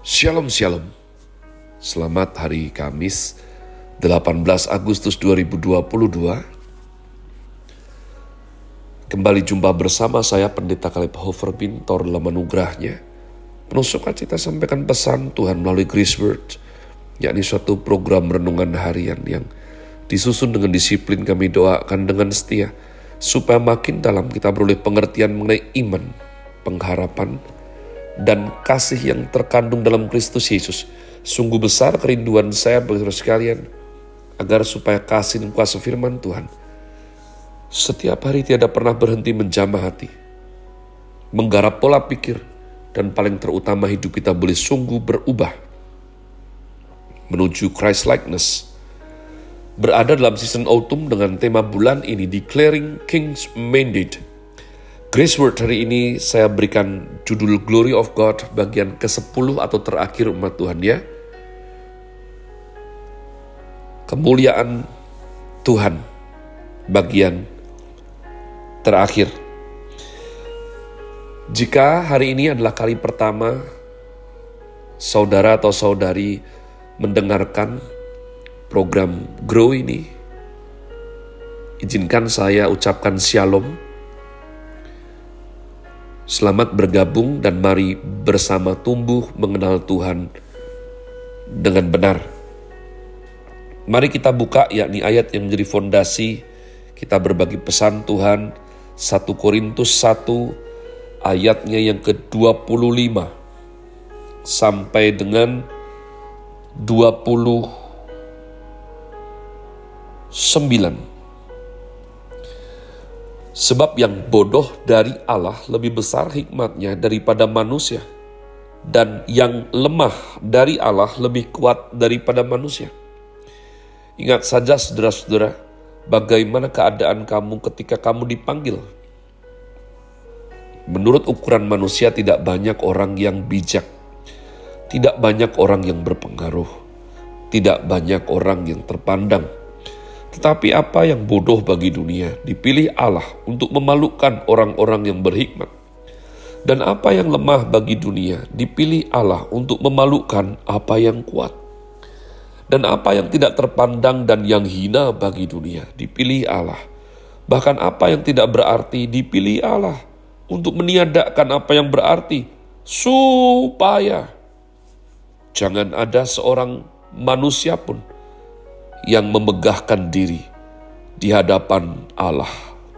Shalom Shalom. Selamat hari Kamis 18 Agustus 2022 Kembali jumpa bersama saya Pendeta Kaleb Hofer Bintor dalam anugerahnya Penuh sukacita sampaikan pesan Tuhan melalui Grace Word yakni suatu program renungan harian yang disusun dengan disiplin kami doakan dengan setia supaya makin dalam kita beroleh pengertian mengenai iman, pengharapan, dan kasih yang terkandung dalam Kristus Yesus. Sungguh besar kerinduan saya bagi saudara sekalian, agar supaya kasih dan kuasa firman Tuhan setiap hari tiada pernah berhenti menjamah hati, menggarap pola pikir, dan paling terutama hidup kita boleh sungguh berubah menuju Christ likeness. Berada dalam season autumn dengan tema bulan ini Declaring King's Mandate Grace Word hari ini saya berikan judul Glory of God bagian ke-10 atau terakhir umat Tuhan ya. Kemuliaan Tuhan bagian terakhir. Jika hari ini adalah kali pertama saudara atau saudari mendengarkan program Grow ini, izinkan saya ucapkan shalom Selamat bergabung dan mari bersama tumbuh mengenal Tuhan dengan benar. Mari kita buka yakni ayat yang menjadi fondasi kita berbagi pesan Tuhan 1 Korintus 1 ayatnya yang ke-25 sampai dengan 29. Sebab yang bodoh dari Allah lebih besar hikmatnya daripada manusia, dan yang lemah dari Allah lebih kuat daripada manusia. Ingat saja saudara-saudara, bagaimana keadaan kamu ketika kamu dipanggil. Menurut ukuran manusia tidak banyak orang yang bijak, tidak banyak orang yang berpengaruh, tidak banyak orang yang terpandang, tetapi apa yang bodoh bagi dunia dipilih Allah untuk memalukan orang-orang yang berhikmat. Dan apa yang lemah bagi dunia dipilih Allah untuk memalukan apa yang kuat. Dan apa yang tidak terpandang dan yang hina bagi dunia dipilih Allah. Bahkan apa yang tidak berarti dipilih Allah untuk meniadakan apa yang berarti supaya jangan ada seorang manusia pun yang memegahkan diri di hadapan Allah.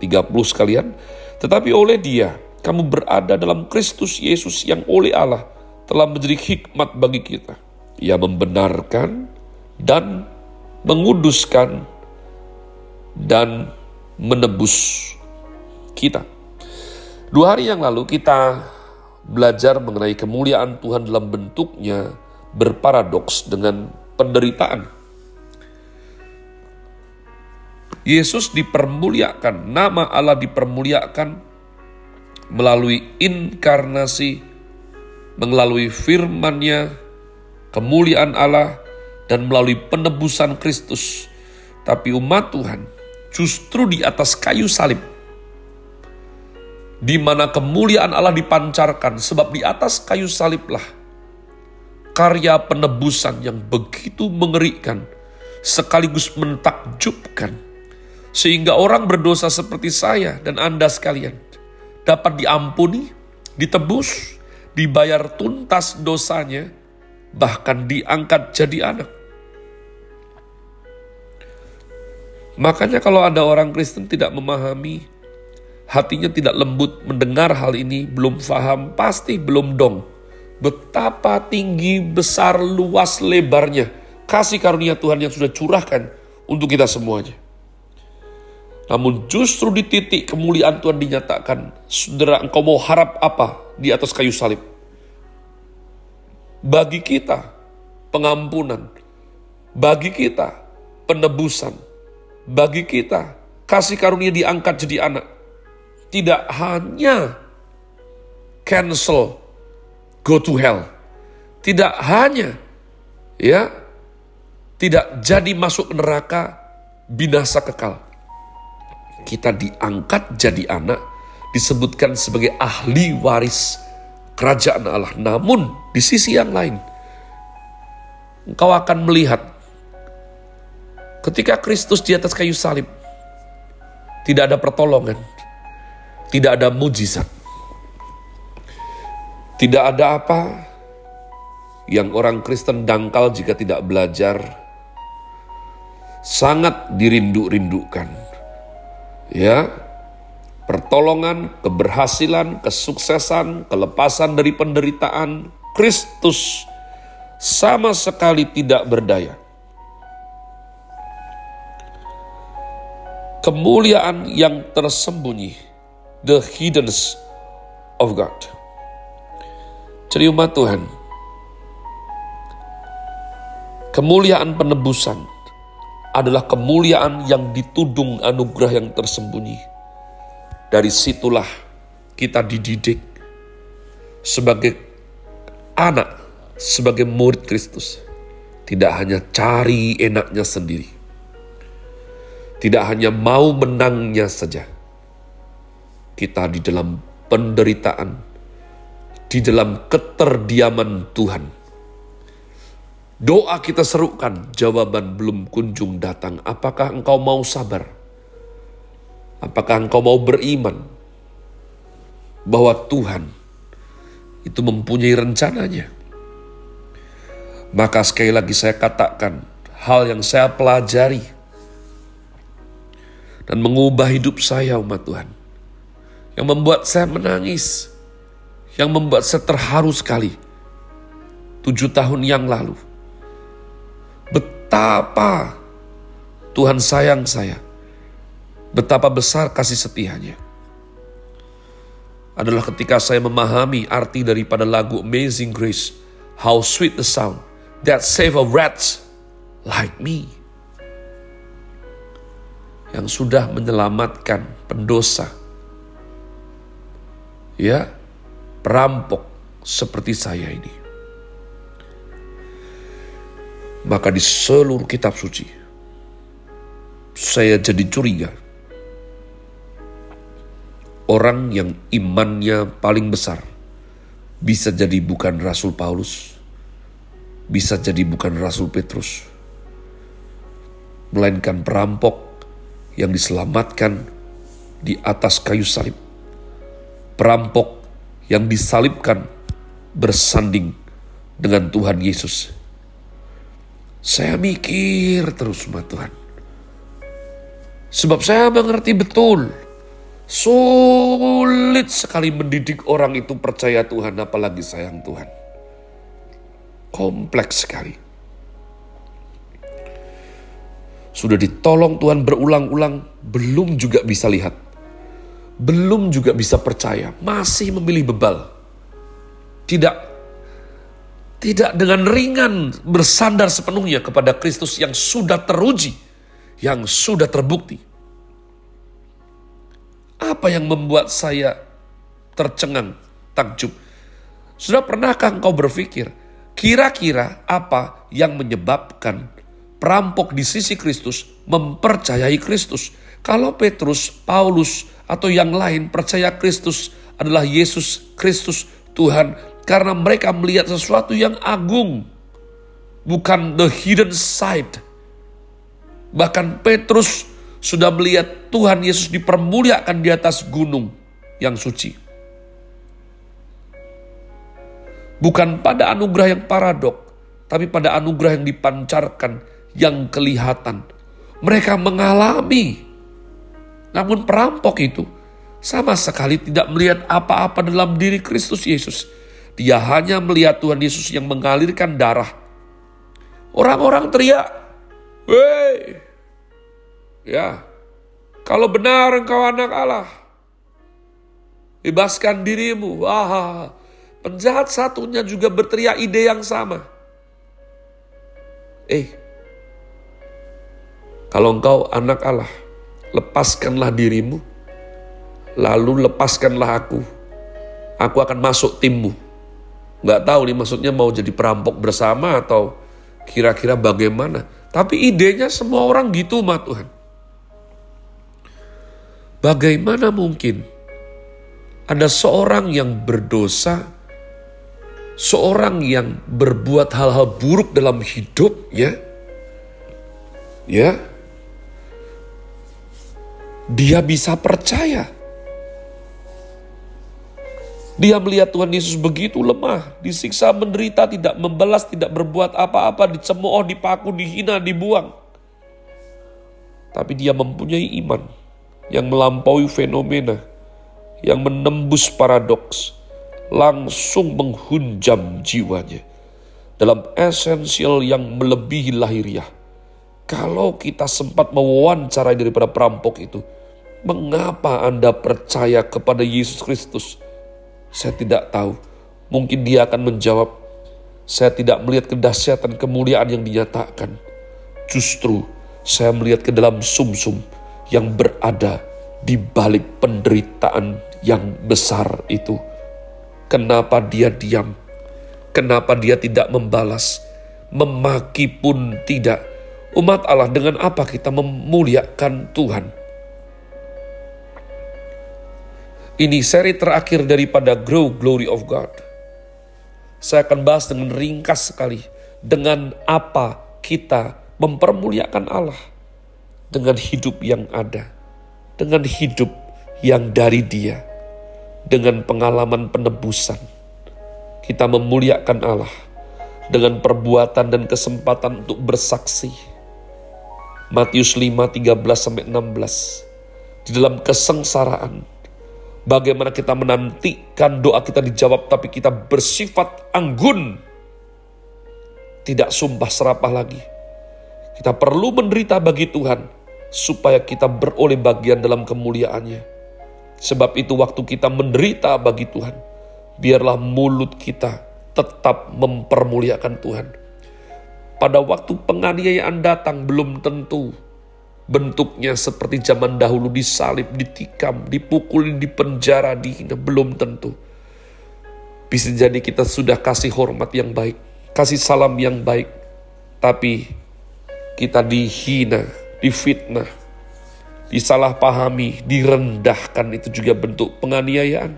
30 sekalian, tetapi oleh dia kamu berada dalam Kristus Yesus yang oleh Allah telah menjadi hikmat bagi kita. Ia membenarkan dan menguduskan dan menebus kita. Dua hari yang lalu kita belajar mengenai kemuliaan Tuhan dalam bentuknya berparadoks dengan penderitaan Yesus dipermuliakan, nama Allah dipermuliakan melalui inkarnasi, melalui firman-Nya, kemuliaan Allah, dan melalui penebusan Kristus. Tapi umat Tuhan justru di atas kayu salib, di mana kemuliaan Allah dipancarkan, sebab di atas kayu saliblah karya penebusan yang begitu mengerikan, sekaligus mentakjubkan sehingga orang berdosa seperti saya dan Anda sekalian dapat diampuni, ditebus, dibayar tuntas dosanya, bahkan diangkat jadi anak. Makanya kalau ada orang Kristen tidak memahami, hatinya tidak lembut mendengar hal ini, belum paham, pasti belum dong. Betapa tinggi, besar, luas, lebarnya kasih karunia Tuhan yang sudah curahkan untuk kita semuanya. Namun justru di titik kemuliaan Tuhan dinyatakan, saudara engkau mau harap apa di atas kayu salib? Bagi kita pengampunan, bagi kita penebusan, bagi kita kasih karunia diangkat jadi anak. Tidak hanya cancel, go to hell. Tidak hanya ya tidak jadi masuk neraka binasa kekal kita diangkat jadi anak, disebutkan sebagai ahli waris kerajaan Allah. Namun di sisi yang lain, engkau akan melihat ketika Kristus di atas kayu salib, tidak ada pertolongan, tidak ada mujizat, tidak ada apa yang orang Kristen dangkal jika tidak belajar, sangat dirindu-rindukan. Ya, pertolongan, keberhasilan, kesuksesan, kelepasan dari penderitaan, Kristus sama sekali tidak berdaya. Kemuliaan yang tersembunyi, the hiddenness of God. Umat Tuhan, kemuliaan penebusan adalah kemuliaan yang ditudung anugerah yang tersembunyi. Dari situlah kita dididik sebagai anak sebagai murid Kristus tidak hanya cari enaknya sendiri, tidak hanya mau menangnya saja. Kita di dalam penderitaan, di dalam keterdiaman Tuhan. Doa kita serukan, jawaban belum kunjung datang. Apakah engkau mau sabar? Apakah engkau mau beriman bahwa Tuhan itu mempunyai rencananya? Maka sekali lagi saya katakan, hal yang saya pelajari dan mengubah hidup saya umat Tuhan. Yang membuat saya menangis, yang membuat saya terharu sekali. Tujuh tahun yang lalu. Betapa Tuhan sayang saya. Betapa besar kasih setianya. Adalah ketika saya memahami arti daripada lagu Amazing Grace. How sweet the sound that save a wretch like me. Yang sudah menyelamatkan pendosa. Ya, perampok seperti saya ini. Maka di seluruh kitab suci, saya jadi curiga. Orang yang imannya paling besar bisa jadi bukan Rasul Paulus, bisa jadi bukan Rasul Petrus, melainkan perampok yang diselamatkan di atas kayu salib. Perampok yang disalibkan bersanding dengan Tuhan Yesus. Saya mikir terus sama Tuhan. Sebab saya mengerti betul. Sulit sekali mendidik orang itu percaya Tuhan apalagi sayang Tuhan kompleks sekali. Sudah ditolong Tuhan berulang-ulang, belum juga bisa lihat. Belum juga bisa percaya, masih memilih bebal. Tidak tidak dengan ringan bersandar sepenuhnya kepada Kristus yang sudah teruji, yang sudah terbukti. Apa yang membuat saya tercengang, takjub? Sudah pernahkah engkau berpikir, Kira-kira apa yang menyebabkan perampok di sisi Kristus mempercayai Kristus? Kalau Petrus, Paulus, atau yang lain percaya Kristus adalah Yesus Kristus Tuhan karena mereka melihat sesuatu yang agung, bukan the hidden side. Bahkan Petrus sudah melihat Tuhan Yesus dipermuliakan di atas gunung yang suci. Bukan pada anugerah yang paradok, tapi pada anugerah yang dipancarkan, yang kelihatan. Mereka mengalami. Namun perampok itu sama sekali tidak melihat apa-apa dalam diri Kristus Yesus. Dia hanya melihat Tuhan Yesus yang mengalirkan darah. Orang-orang teriak, Woi, ya, kalau benar engkau anak Allah, bebaskan dirimu. Wah, Penjahat satunya juga berteriak ide yang sama. Eh, kalau engkau anak Allah, lepaskanlah dirimu, lalu lepaskanlah aku. Aku akan masuk timmu. Gak tahu nih maksudnya mau jadi perampok bersama atau kira-kira bagaimana. Tapi idenya semua orang gitu mah Tuhan. Bagaimana mungkin ada seorang yang berdosa seorang yang berbuat hal-hal buruk dalam hidupnya, ya, dia bisa percaya. Dia melihat Tuhan Yesus begitu lemah, disiksa, menderita, tidak membalas, tidak berbuat apa-apa, dicemooh, dipaku, dihina, dibuang. Tapi dia mempunyai iman yang melampaui fenomena, yang menembus paradoks, langsung menghunjam jiwanya dalam esensial yang melebihi lahiriah. Kalau kita sempat mewawancarai daripada perampok itu, mengapa Anda percaya kepada Yesus Kristus? Saya tidak tahu. Mungkin dia akan menjawab, saya tidak melihat kedahsyatan kemuliaan yang dinyatakan. Justru saya melihat ke dalam sumsum -sum yang berada di balik penderitaan yang besar itu Kenapa dia diam? Kenapa dia tidak membalas? Memaki pun tidak. Umat Allah dengan apa kita memuliakan Tuhan? Ini seri terakhir daripada Grow Glory of God. Saya akan bahas dengan ringkas sekali. Dengan apa kita mempermuliakan Allah. Dengan hidup yang ada. Dengan hidup yang dari dia dengan pengalaman penebusan. Kita memuliakan Allah dengan perbuatan dan kesempatan untuk bersaksi. Matius 5, 13 sampai 16. Di dalam kesengsaraan, bagaimana kita menantikan doa kita dijawab tapi kita bersifat anggun. Tidak sumpah serapah lagi. Kita perlu menderita bagi Tuhan supaya kita beroleh bagian dalam kemuliaannya Sebab itu waktu kita menderita bagi Tuhan, biarlah mulut kita tetap mempermuliakan Tuhan. Pada waktu penganiayaan datang belum tentu bentuknya seperti zaman dahulu disalib, ditikam, dipukulin, dipenjara, dihina, belum tentu. Bisa jadi kita sudah kasih hormat yang baik, kasih salam yang baik, tapi kita dihina, difitnah, disalahpahami, direndahkan itu juga bentuk penganiayaan.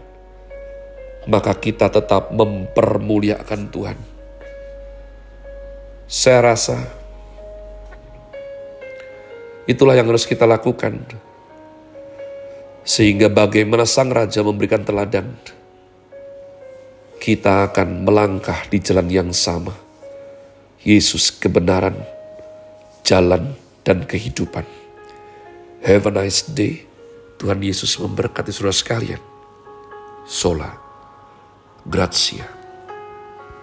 Maka kita tetap mempermuliakan Tuhan. Saya rasa itulah yang harus kita lakukan. Sehingga bagaimana sang raja memberikan teladan, kita akan melangkah di jalan yang sama. Yesus kebenaran, jalan, dan kehidupan. Have a nice day. Tuhan Yesus memberkati saudara sekalian. Sola. Grazie.